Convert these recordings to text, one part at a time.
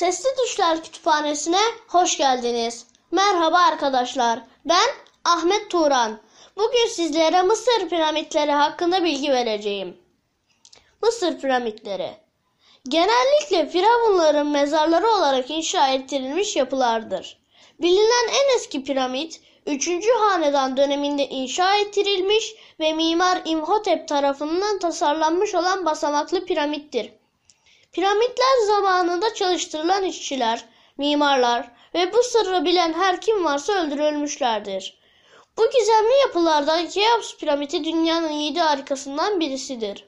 Sesli Düşler Kütüphanesi'ne hoş geldiniz. Merhaba arkadaşlar. Ben Ahmet Turan. Bugün sizlere Mısır piramitleri hakkında bilgi vereceğim. Mısır piramitleri genellikle firavunların mezarları olarak inşa ettirilmiş yapılardır. Bilinen en eski piramit 3. Hanedan döneminde inşa ettirilmiş ve mimar İmhotep tarafından tasarlanmış olan basamaklı piramittir. Piramitler zamanında çalıştırılan işçiler, mimarlar ve bu sırrı bilen her kim varsa öldürülmüşlerdir. Bu gizemli yapılardan Keops piramidi dünyanın yedi harikasından birisidir.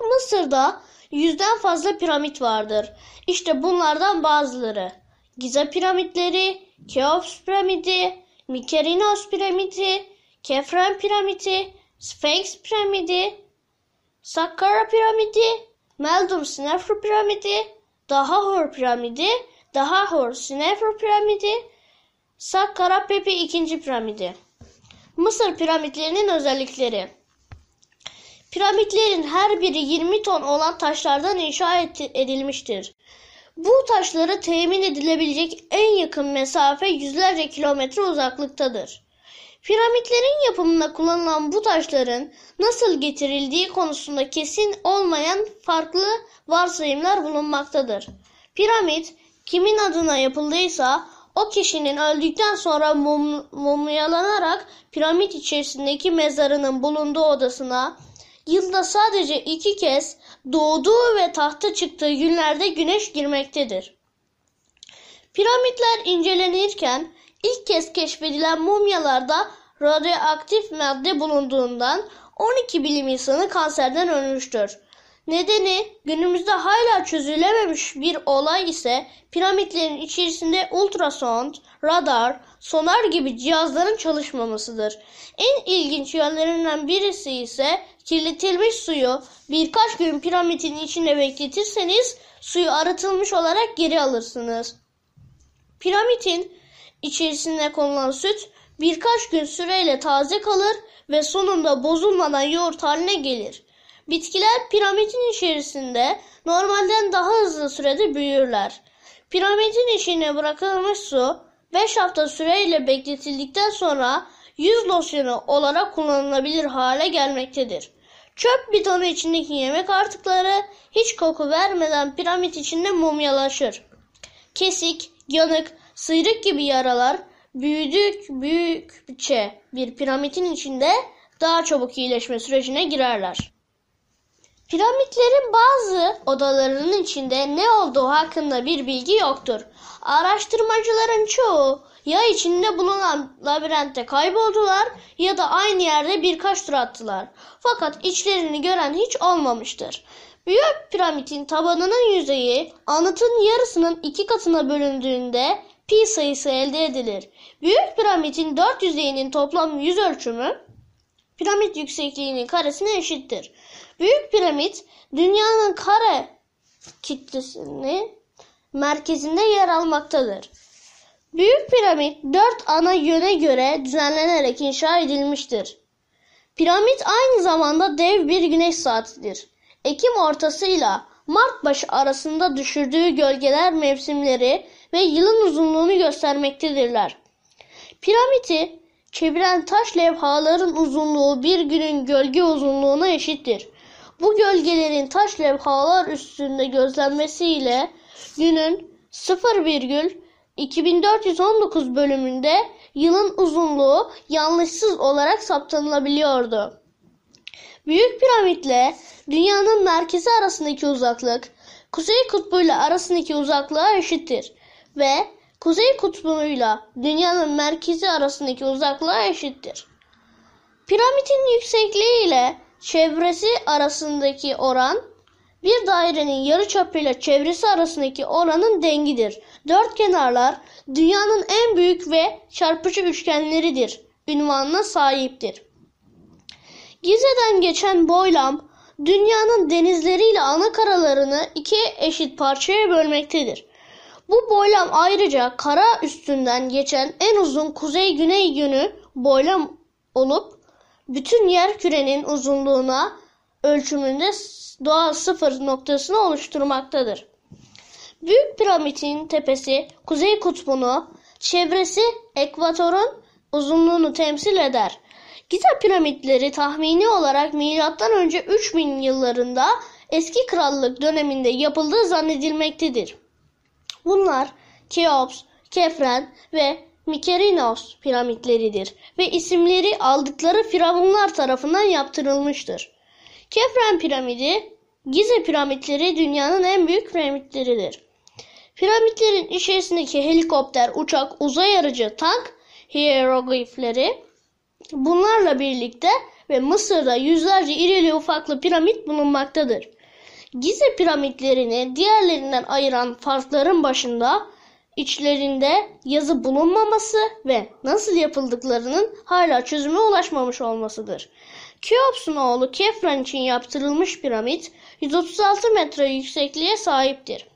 Mısır'da yüzden fazla piramit vardır. İşte bunlardan bazıları. Gize piramitleri, Keops piramidi, Mykerinos piramidi, Kefren piramidi, Sphinx piramidi, Saqqara piramidi, Meldum Snefru piramidi, Dahahor piramidi, Dahahor Snefru piramidi, Saqqara Pepi ikinci piramidi. Mısır piramitlerinin özellikleri Piramitlerin her biri 20 ton olan taşlardan inşa edilmiştir. Bu taşları temin edilebilecek en yakın mesafe yüzlerce kilometre uzaklıktadır. Piramitlerin yapımında kullanılan bu taşların nasıl getirildiği konusunda kesin olmayan farklı varsayımlar bulunmaktadır. Piramit kimin adına yapıldıysa o kişinin öldükten sonra mum, mumyalanarak piramit içerisindeki mezarının bulunduğu odasına yılda sadece iki kez doğduğu ve tahta çıktığı günlerde güneş girmektedir. Piramitler incelenirken ilk kez keşfedilen mumyalarda radyoaktif madde bulunduğundan 12 bilim insanı kanserden ölmüştür. Nedeni günümüzde hala çözülememiş bir olay ise piramitlerin içerisinde ultrason, radar, sonar gibi cihazların çalışmamasıdır. En ilginç yönlerinden birisi ise kirletilmiş suyu birkaç gün piramidin içinde bekletirseniz suyu arıtılmış olarak geri alırsınız. Piramidin içerisine konulan süt birkaç gün süreyle taze kalır ve sonunda bozulmadan yoğurt haline gelir. Bitkiler piramidin içerisinde normalden daha hızlı sürede büyürler. Piramidin içine bırakılmış su 5 hafta süreyle bekletildikten sonra yüz losyonu olarak kullanılabilir hale gelmektedir. Çöp bidonu içindeki yemek artıkları hiç koku vermeden piramit içinde mumyalaşır. Kesik, yanık, sıyrık gibi yaralar büyüdük büyükçe bir piramidin içinde daha çabuk iyileşme sürecine girerler. Piramitlerin bazı odalarının içinde ne olduğu hakkında bir bilgi yoktur. Araştırmacıların çoğu ya içinde bulunan labirentte kayboldular ya da aynı yerde birkaç tur attılar. Fakat içlerini gören hiç olmamıştır. Büyük piramidin tabanının yüzeyi anıtın yarısının iki katına bölündüğünde pi sayısı elde edilir. Büyük piramidin dört yüzeyinin toplam yüz ölçümü piramit yüksekliğinin karesine eşittir. Büyük piramit dünyanın kare kitlesinin merkezinde yer almaktadır. Büyük piramit dört ana yöne göre düzenlenerek inşa edilmiştir. Piramit aynı zamanda dev bir güneş saatidir. Ekim ortasıyla Mart başı arasında düşürdüğü gölgeler mevsimleri ve yılın uzunluğunu göstermektedirler. Piramiti çeviren taş levhaların uzunluğu bir günün gölge uzunluğuna eşittir. Bu gölgelerin taş levhalar üstünde gözlenmesiyle günün 0,2419 bölümünde yılın uzunluğu yanlışsız olarak saptanılabiliyordu. Büyük piramitle dünyanın merkezi arasındaki uzaklık Kuzey kutbuyla arasındaki uzaklığa eşittir ve Kuzey kutbuyla dünyanın merkezi arasındaki uzaklığa eşittir. Piramidin yüksekliği ile çevresi arasındaki oran bir dairenin yarıçapıyla çevresi arasındaki oranın dengidir. Dört kenarlar dünyanın en büyük ve çarpıcı üçgenleridir. Ünvanına sahiptir. Gize'den geçen boylam dünyanın denizleriyle ana karalarını iki eşit parçaya bölmektedir. Bu boylam ayrıca kara üstünden geçen en uzun kuzey-güney yönü boylam olup bütün yer kürenin uzunluğuna ölçümünde doğal sıfır noktasını oluşturmaktadır. Büyük piramidin tepesi kuzey kutbunu, çevresi ekvatorun uzunluğunu temsil eder. Giza piramitleri tahmini olarak M.Ö. 3000 yıllarında eski krallık döneminde yapıldığı zannedilmektedir. Bunlar Keops, Kefren ve Mykerinos piramitleridir ve isimleri aldıkları firavunlar tarafından yaptırılmıştır. Kefren piramidi, Gize piramitleri dünyanın en büyük piramitleridir. Piramitlerin içerisindeki helikopter, uçak, uzay aracı, tank hieroglifleri bunlarla birlikte ve Mısır'da yüzlerce irili ufaklı piramit bulunmaktadır. Gize piramitlerini diğerlerinden ayıran farkların başında içlerinde yazı bulunmaması ve nasıl yapıldıklarının hala çözüme ulaşmamış olmasıdır. Keops'un oğlu Kefren için yaptırılmış piramit 136 metre yüksekliğe sahiptir.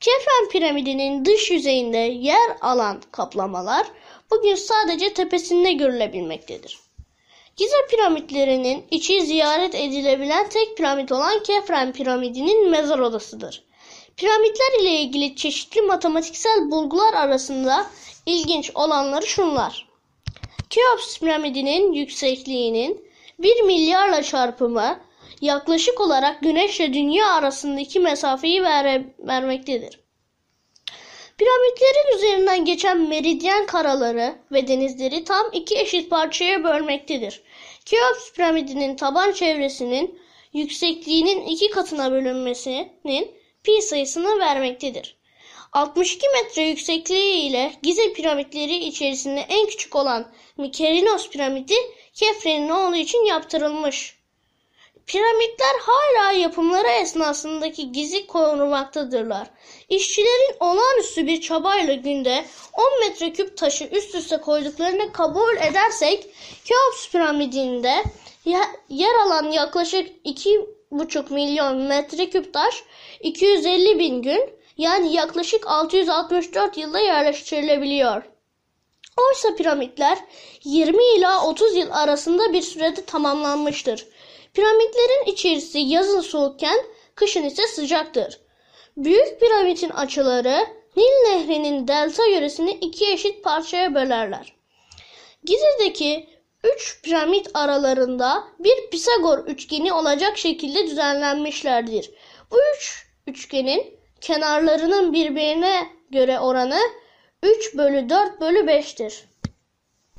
Kefren piramidinin dış yüzeyinde yer alan kaplamalar bugün sadece tepesinde görülebilmektedir. Gize piramitlerinin içi ziyaret edilebilen tek piramit olan Kefren piramidinin mezar odasıdır. Piramitler ile ilgili çeşitli matematiksel bulgular arasında ilginç olanları şunlar. Keops piramidinin yüksekliğinin 1 milyarla çarpımı yaklaşık olarak Güneş ile Dünya arasındaki mesafeyi ver vermektedir. Piramitlerin üzerinden geçen meridyen karaları ve denizleri tam iki eşit parçaya bölmektedir. Keops piramidinin taban çevresinin yüksekliğinin iki katına bölünmesinin pi sayısını vermektedir. 62 metre yüksekliği ile Gize piramitleri içerisinde en küçük olan Mykerinos piramidi Kefren'in oğlu için yaptırılmış. Piramitler hala yapımları esnasındaki gizi korumaktadırlar. İşçilerin olağanüstü bir çabayla günde 10 metreküp taşı üst üste koyduklarını kabul edersek Keops piramidinde yer alan yaklaşık 2,5 milyon metreküp taş 250 bin gün yani yaklaşık 664 yılda yerleştirilebiliyor. Oysa piramitler 20 ila 30 yıl arasında bir sürede tamamlanmıştır. Piramitlerin içerisi yazın soğukken kışın ise sıcaktır. Büyük piramidin açıları Nil Nehri'nin delta yöresini iki eşit parçaya bölerler. Gize'deki üç piramit aralarında bir Pisagor üçgeni olacak şekilde düzenlenmişlerdir. Bu üç üçgenin kenarlarının birbirine göre oranı 3 bölü 4 bölü 5'tir.